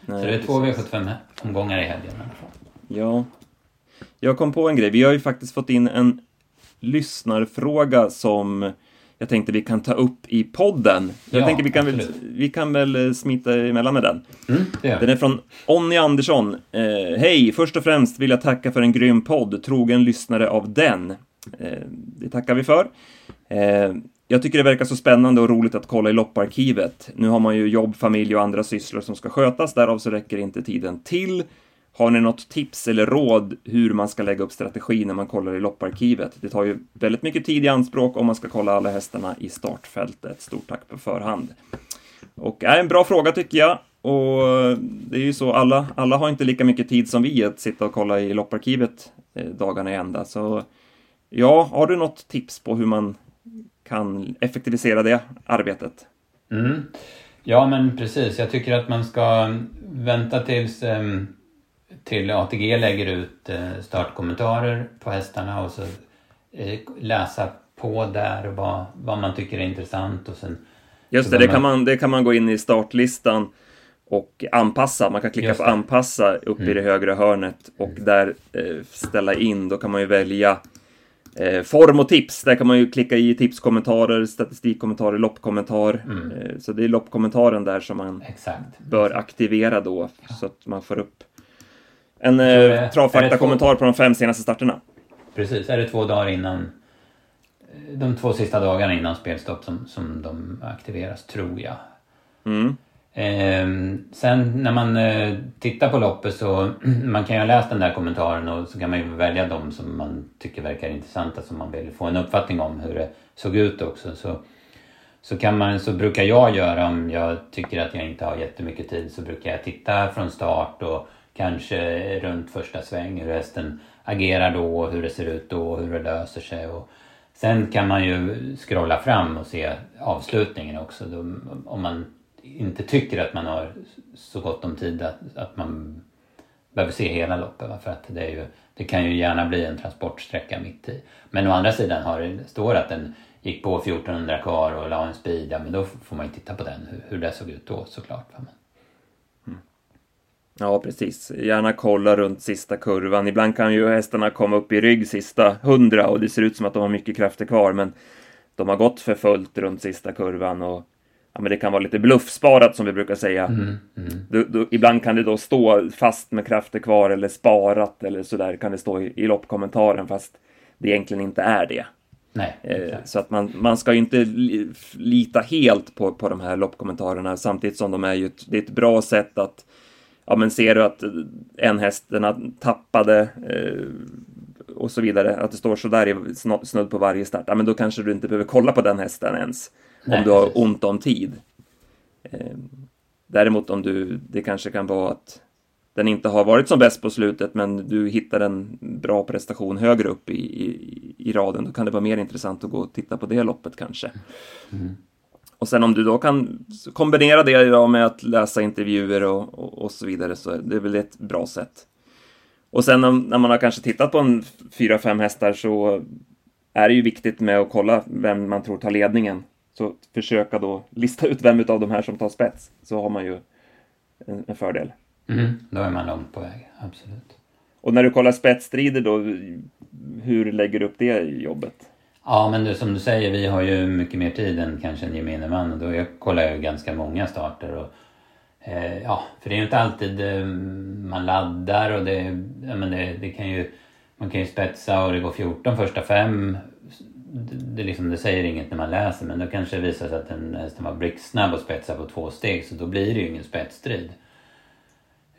Nej, så det är två V75-omgångar i helgen i alla fall. Ja. Jag kom på en grej. Vi har ju faktiskt fått in en lyssnarfråga som jag tänkte vi kan ta upp i podden. Jag Ja, tänker vi kan, väl, vi kan väl eh, smita emellan med den. Mm, Den är från Onni Andersson. Eh, Hej! Först och främst vill jag tacka för en grym podd, trogen lyssnare av den. Eh, det tackar vi för. Eh, jag tycker det verkar så spännande och roligt att kolla i lopparkivet. Nu har man ju jobb, familj och andra sysslor som ska skötas, därav så räcker inte tiden till. Har ni något tips eller råd hur man ska lägga upp strategi när man kollar i lopparkivet? Det tar ju väldigt mycket tid i anspråk om man ska kolla alla hästarna i startfältet. Stort tack på förhand. Och är en bra fråga tycker jag. Och det är ju så, alla, alla har inte lika mycket tid som vi att sitta och kolla i lopparkivet eh, dagarna i ända. Så ja, har du något tips på hur man kan effektivisera det arbetet? Mm. Ja, men precis. Jag tycker att man ska vänta tills em, till ATG lägger ut eh, startkommentarer på hästarna och så eh, läsa på där vad, vad man tycker är intressant och sen Just det, det de kan, man, det kan man gå in i startlistan och anpassa. Man kan klicka på anpassa upp i det högra hörnet och där eh, ställa in. Då kan man ju välja eh, form och tips. Där kan man ju klicka i tipskommentarer, statistikkommentarer, loppkommentar. Mm. Eh, så det är loppkommentaren där som man exakt. bör aktivera då så att man får upp en eh, travfakta-kommentar på de fem senaste starterna. Precis, är det två dagar innan eh, de två sista dagarna innan spelstopp som, som de aktiveras, tror jag. Mm. Ehm, sen när man eh, tittar på loppet så man kan ju ha läst den där kommentaren och så kan man ju välja de som man tycker verkar intressanta som man vill få en uppfattning om hur det såg ut också. Så, så, kan man, så brukar jag göra om jag tycker att jag inte har jättemycket tid så brukar jag titta från start och kanske runt första sväng hur hästen agerar då, hur det ser ut då, hur det löser sig. Och sen kan man ju scrolla fram och se avslutningen också. Då, om man inte tycker att man har så gott om tid att, att man behöver se hela loppet. va? För att det, är ju, det kan ju gärna bli en transportsträcka mitt i. Men å andra sidan har det, står att den gick på 1400 kvar och la en speed, ja men då får man ju titta på den, hur, hur det såg ut då såklart. va? Men, Ja, precis. Gärna kolla runt sista kurvan. Ibland kan ju hästarna komma upp i rygg sista hundra och det ser ut som att de har mycket krafter kvar, men de har gått för fullt runt sista kurvan och ja, men det kan vara lite bluffsparat som vi brukar säga. mm, mm. Då, då, ibland kan det då stå fast med krafter kvar eller sparat eller sådär kan det stå i, i loppkommentaren fast det egentligen inte är det. Nej, Eh, så att man, man ska ju inte li- lita helt på, på de här loppkommentarerna samtidigt som de är ju ett, det är ett bra sätt att ja men ser du att en häst den tappade eh, och så vidare, att det står sådär i snudd på varje start, ja men då kanske du inte behöver kolla på den hästen ens Nej, om du har precis. ont om tid. Eh, däremot om du, det kanske kan vara att den inte har varit som bäst på slutet men du hittar en bra prestation högre upp i, i, i raden, då kan det vara mer intressant att gå och titta på det loppet kanske. Och sen om du då kan kombinera det idag med att läsa intervjuer och, och, och så vidare så är det väl ett bra sätt. Och sen om, när man har kanske tittat på en fyra, fem hästar så är det ju viktigt med att kolla vem man tror tar ledningen. Så försöka då lista ut vem av de här som tar spets, så har man ju en, en fördel. Mm, då är man långt på väg, absolut. Och när du kollar spetsstrider då, hur lägger du upp det jobbet? Ja, men du, som du säger, vi har ju mycket mer tid än kanske en gemene man. Och då jag kollar jag ganska många starter. Och, eh, ja, för det är ju inte alltid eh, man laddar och det, ja, men det, det kan ju... Man kan ju spetsa och det går 14 första fem. Det, liksom, det säger inget när man läser men då kanske det visar sig att den hästen var blixtsnabb och spetsar på två steg så då blir det ju ingen spetsstrid.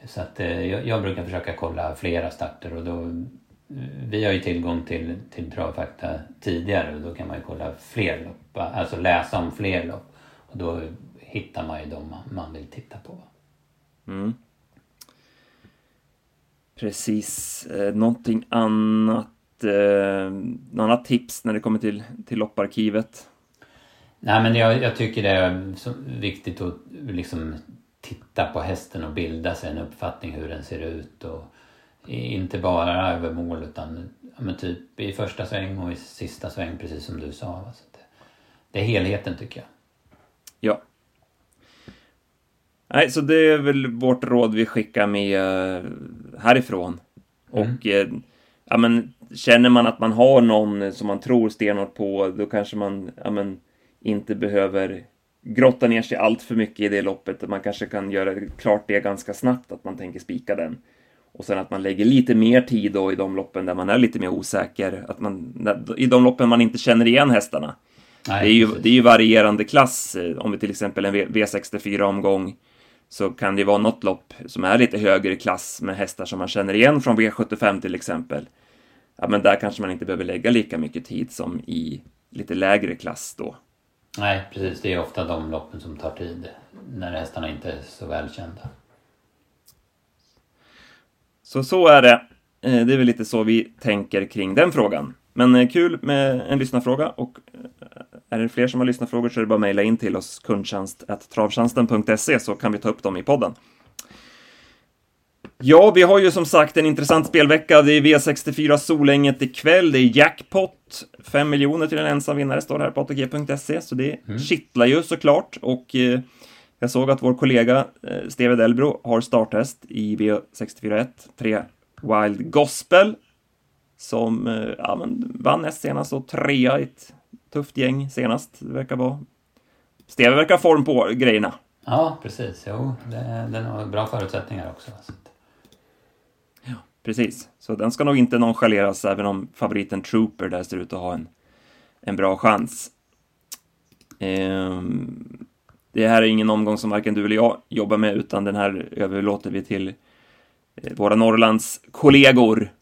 Så att eh, jag, jag brukar försöka kolla flera starter och då eh, vi har ju tillgång till, till travfakta tidigare och då kan man ju kolla fler lopp, alltså läsa om fler lopp. Och då hittar man ju de man, man vill titta på. Mm. Precis. Eh, någonting annat, eh, annat tips när det kommer till, till lopparkivet? Nej men jag, jag tycker det är viktigt att liksom titta på hästen och bilda sig en uppfattning hur den ser ut. Och inte bara över mål utan men typ i första sväng och i sista sväng precis som du sa. Så det, det är helheten tycker jag. Ja. Nej, så det är väl vårt råd vi skickar med eh, härifrån. Och eh, ja, men, känner man att man har någon som man tror stenhårt på, då kanske man ja, men, inte behöver grotta ner sig allt för mycket i det loppet. Man kanske kan göra klart det ganska snabbt, att man tänker spika den. Och sen att man lägger lite mer tid då i de loppen där man är lite mer osäker, att man, i de loppen man inte känner igen hästarna. Nej, det, är ju, det är ju varierande klass. Om vi till exempel en V64-omgång så kan det vara något lopp som är lite högre klass med hästar som man känner igen från V75 till exempel. Ja, men där kanske man inte behöver lägga lika mycket tid som i lite lägre klass då. Nej, precis. Det är ofta de loppen som tar tid när hästarna inte är så välkända. Så så är det. Eh, det är väl lite så vi tänker kring den frågan. Men eh, kul med en lyssnarfråga och eh, är det fler som har lyssnarfrågor så är det bara att mejla in till oss kundtjänst.travtjänsten.se så kan vi ta upp dem i podden. Ja, vi har ju som sagt en intressant spelvecka. Det är V64 Solänget ikväll. Det är jackpot. 5 miljoner till en ensam vinnare står här på ATG.se, så det mm. kittlar ju såklart. Och eh, jag såg att vår kollega eh, Steve Delbro har starthäst i V64 1, 3 Wild Gospel, som eh, ja, men vann näst senast och trea i ett tufft gäng senast. Det verkar vara... Steve verkar ha form på grejerna. Ja, precis. Jo, det, den har bra förutsättningar också. Precis. Så den ska nog inte nonchaleras, även om favoriten Trooper där ser ut att ha en, en bra chans. Ehm, det här är ingen omgång som varken du eller jag jobbar med, utan den här överlåter vi till eh, våra Norrlands kollegor.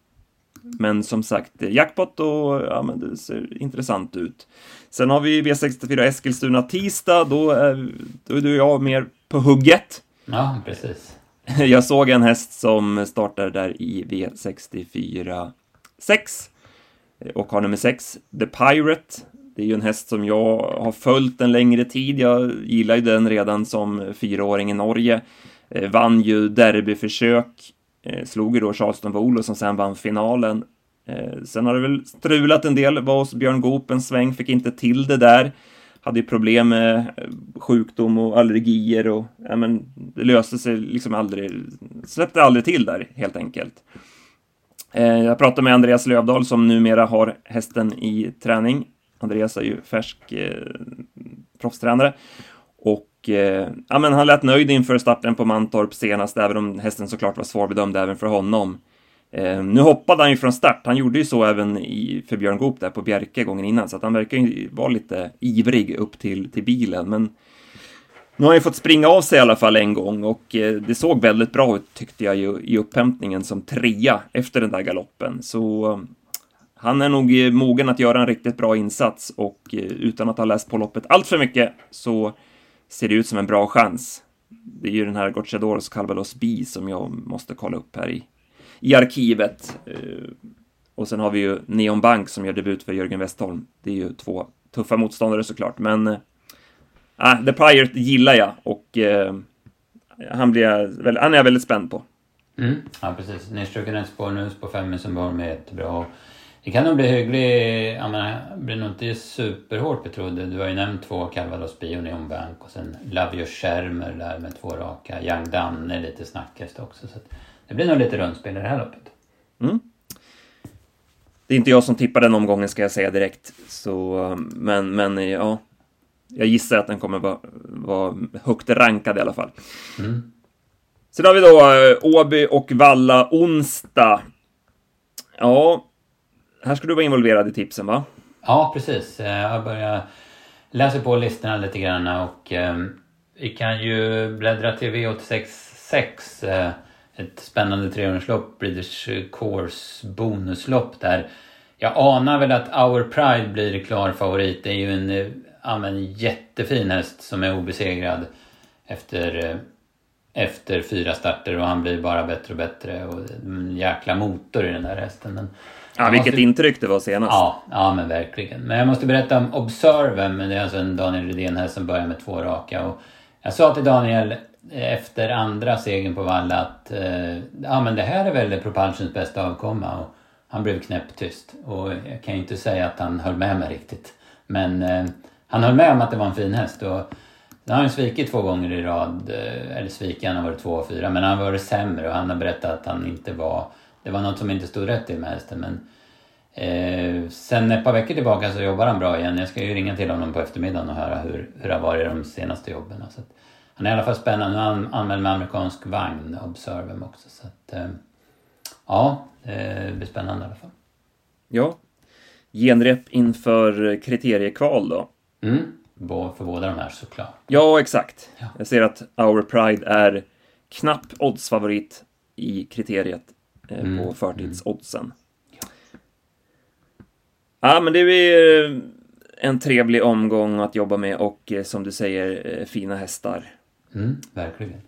Men som sagt, eh, jackpot och ja, men det ser intressant ut. Sen har vi V64 Eskilstuna tisdag, då är, då är du och jag mer på hugget. Ja, precis. Jag såg en häst som startar där i V64 6 eh, och har nummer 6, The Pirate. Det är ju en häst som jag har följt en längre tid. Jag gillar ju den redan som fyraåring i Norge. Eh, vann ju derbyförsök, eh, slog ju då Charleston Volo som sen vann finalen. Sen har det väl strulat en del, var hos Björn Goop en sväng, fick inte till det där. Hade ju problem med eh, sjukdom och allergier och ja, men det löste sig liksom aldrig, släppte aldrig till där helt enkelt. Eh, jag pratade med Andreas Lövdahl som numera har hästen i träning Andreas är ju färsk eh, proffstränare. Och eh, ja, men han lät nöjd inför starten på Mantorp senast, även om hästen såklart var svårbedömd även för honom. Eh, nu hoppade han ju från start, han gjorde ju så även i, för Björn Goop där på Bjerke gången innan, så att han verkar ju vara lite ivrig upp till, till bilen, men nu har han ju fått springa av sig i alla fall en gång och eh, det såg väldigt bra ut tyckte jag ju i upphämtningen som trea efter den där galoppen. Så eh, han är nog eh, mogen att göra en riktigt bra insats och eh, utan att ha läst på loppet allt för mycket så ser det ut som en bra chans. Det är ju den här Gocciadoros Calvados Bi som jag måste kolla upp här i, i arkivet. Eh, och sen har vi ju Neon Bank som gör debut för Jörgen Westholm. Det är ju två tuffa motståndare såklart, men äh, The Pirate gillar jag och äh, han, blir jag, han är jag väldigt spänd på. Mm. Ja, precis. Nedstruken ett spår nu, spår fem i Sundbyholm är jättebra. Det kan nog bli hygglig, jag menar, blir nog inte superhårt betrodd. Du har ju nämnt två Calvados Bio, Neon Bank och sen Your Schermer där med två raka. Young Danne lite snackhäst också. Så det blir nog lite rundspel i det här loppet. Mm. Det är inte jag som tippar den omgången ska jag säga direkt. Så, men, men ja, jag gissar att den kommer vara, vara högt rankad i alla fall. Mm. Sen har vi då eh, Åby och Valla onsdag. Ja, här ska du vara involverad i tipsen va? Ja, precis. Eh, jag börjar läsa på listorna lite grann och eh, vi kan ju bläddra till V866. Eh, ett spännande 300-lopp, Breeders Course bonuslopp där. Jag anar väl att Our Pride blir klar favorit. Det är ju en, eh, ja, en jättefin häst som är obesegrad efter, eh, efter fyra starter och han blir bara bättre och bättre och en jäkla motor i den där hästen. Men Ja, vilket måste... intryck det var senast. Ja, ja, men verkligen. Men jag måste berätta om Observem. Det är alltså en Daniel Redén här som börjar med två raka. Och jag sa till Daniel efter andra segern på Valla att eh, ja, men det här är väl Propulsions bästa avkomma. Och han blev knäpptyst. Och jag kan ju inte säga att han höll med mig riktigt. Men eh, han höll med om att det var en fin häst. Och nu har han svikit två gånger i rad. Eh, eller svikit, han har varit två och fyra. Men han har varit sämre och han har berättat att han inte var det var något som inte stod rätt i med hästen men Eh, sen ett par veckor tillbaka så jobbar han bra igen. Jag ska ju ringa till honom på eftermiddagen och höra hur, hur det har varit de senaste jobben. Så att, han är i alla fall spännande. Nu har han anmält med amerikansk vagn, Observem också. Så att, eh, ja, det blir spännande i alla fall. Ja. Genrep inför kriteriekval då? Mm, för båda de här såklart. Ja, exakt. Ja. Jag ser att Our Pride är knapp oddsfavorit i kriteriet mm, på förtidsoddsen. Mm. Ja, men det blir eh, en trevlig omgång att jobba med och eh, som du säger, eh, fina hästar. Mm, verkligen.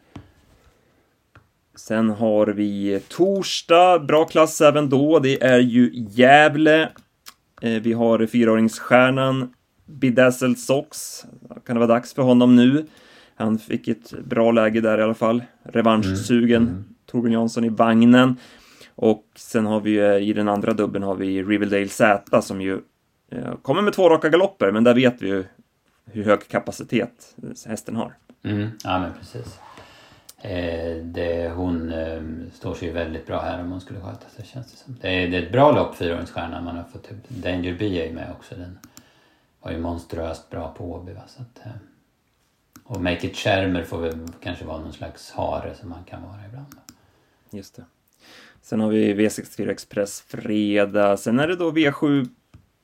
Sen har vi torsdag, bra klass även då. Det är ju Gävle. Vi har fyraåringsstjärnan Bedazzled Sox. Kan det vara dags för honom nu? Han fick ett bra läge där i alla fall. Revanschsugen. Mm. Mm. Torbjörn Jansson i vagnen. Och sen har vi ju i den andra dubben har vi Riverdale Z som ju eh, kommer med två raka galopper, men där vet vi ju hur hög kapacitet hästen har. Mm, ja, men precis. Eh, det, hon eh, står sig ju väldigt bra här om hon skulle sköta sig känns det som. Det är, det är ett bra lopp, fyraåringsstjärnan. Man har fått typ, Danger Bee är ju med också. Den var ju monstruöst bra på Åby. Va? Så att, eh, och Make It Schermer får väl kanske vara någon slags hare som man kan vara ibland. Just det. Sen har vi V64 Express fredag. Sen är det då V7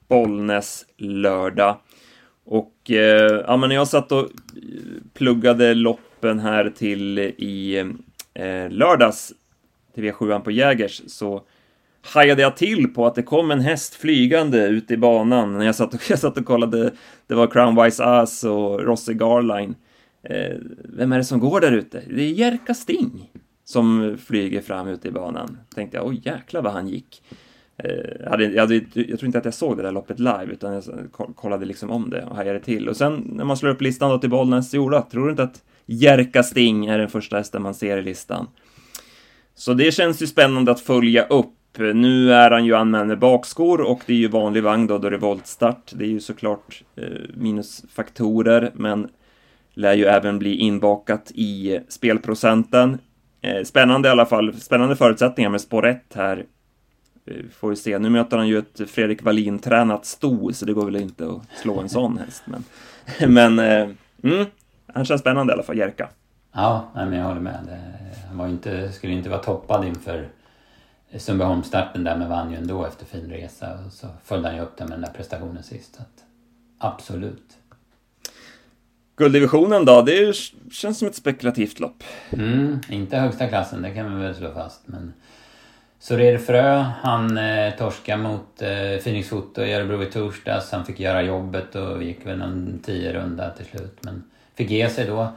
Bollnäs lördag. Och eh, ja, men när jag satt och eh, pluggade loppen här till i eh, lördags till V7 på Jägers så hajade jag till på att det kom en häst flygande ut i banan när jag satt och, jag satt och kollade. Det var Crown Wise Ass och Rossi Garline. Eh, vem är det som går där ute? Det är Jerka Sting som flyger fram ute i banan. Tänkte jag, oj jäklar vad han gick. Eh, jag, hade, jag, hade, jag tror inte att jag såg det där loppet live, utan jag kollade liksom om det och hajade till. Och sen när man slår upp listan då till Bollnäs, jo tror du inte att Jerka Sting är den första hästen man ser i listan? Så det känns ju spännande att följa upp. Nu är han ju anmäld med bakskor och det är ju vanlig vagn då, då det är voltstart. Det är ju såklart eh, minusfaktorer, men lär ju även bli inbakat i spelprocenten. Eh, spännande i alla fall, spännande förutsättningar med spår 1 här. Eh, får vi se, nu möter han ju ett Fredrik Wallin-tränat sto, så det går väl inte att slå en sån häst. Men, men eh, mm, han känns spännande i alla fall, Jerka. Ja, nej, men jag håller med. han var inte, skulle inte vara toppad inför Sundbyholmsstarten där, men vann ju ändå efter fin resa. Och så följde han ju upp den med den där prestationen sist. Att, absolut. Gulddivisionen då, det känns som ett spekulativt lopp. Mm, inte högsta klassen, det kan vi väl slå fast. Men Sorer Frö, han eh, torskade mot eh, Phoenix Foto i Örebro i torsdags. Han fick göra jobbet och gick väl en tio runda till slut. Men fick ge sig då.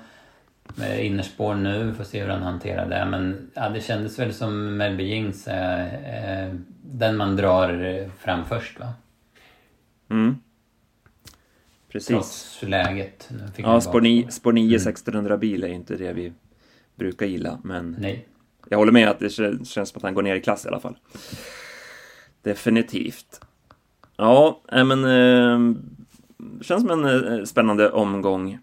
Med innerspår nu, får se hur han hanterar det. Men ja, det kändes väl som Melby Jings, eh, eh, den man drar fram först va? Mm. Precis. Trots läget. Ja, spår 9, spår 9 mm. 1600 bil är inte det vi brukar gilla, men Nej. jag håller med att det känns som att han går ner i klass i alla fall. Definitivt. Ja, men eh, känns som en eh, spännande omgång.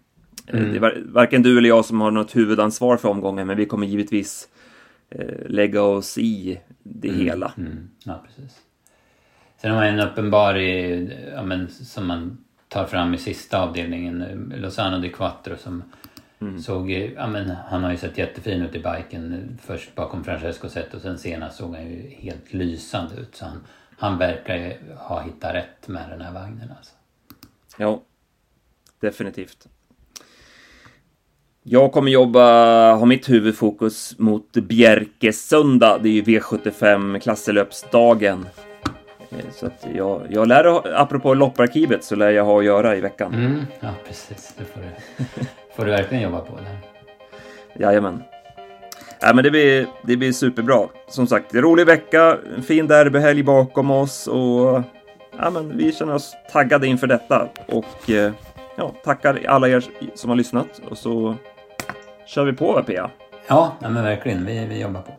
Eh, mm. Det är varken du eller jag som har något huvudansvar för omgången, men vi kommer givetvis eh, lägga oss i det mm. hela. Mm. Ja, precis. Sen har man en uppenbar, ja, men, som man tar fram i sista avdelningen, eh, Lozano di Quattro som mm. såg, ja men han har ju sett jättefin ut i biken eh, först bakom Francesco Zet och sen senast såg han ju helt lysande ut så han, han verkar ju ha hittat rätt med den här vagnen alltså. Ja, definitivt. Jag kommer jobba, ha mitt huvudfokus mot Bjerkesunda. Det är ju V75 klasselöpsdagen. Eh, så att jag, jag lär, apropå lopparkivet, så lär jag ha att göra i veckan. Mm, ja, precis. Det får du, får du verkligen jobba på. Där. Jajamän. Ja, men det, blir, det blir superbra. Som sagt, rolig vecka, fin derbyhelg bakom oss och ja, men vi känner oss taggade inför detta. Och eh, ja, tackar alla er som har lyssnat och så kör vi på, va, Pia? Ja, men verkligen. Vi, vi jobbar på.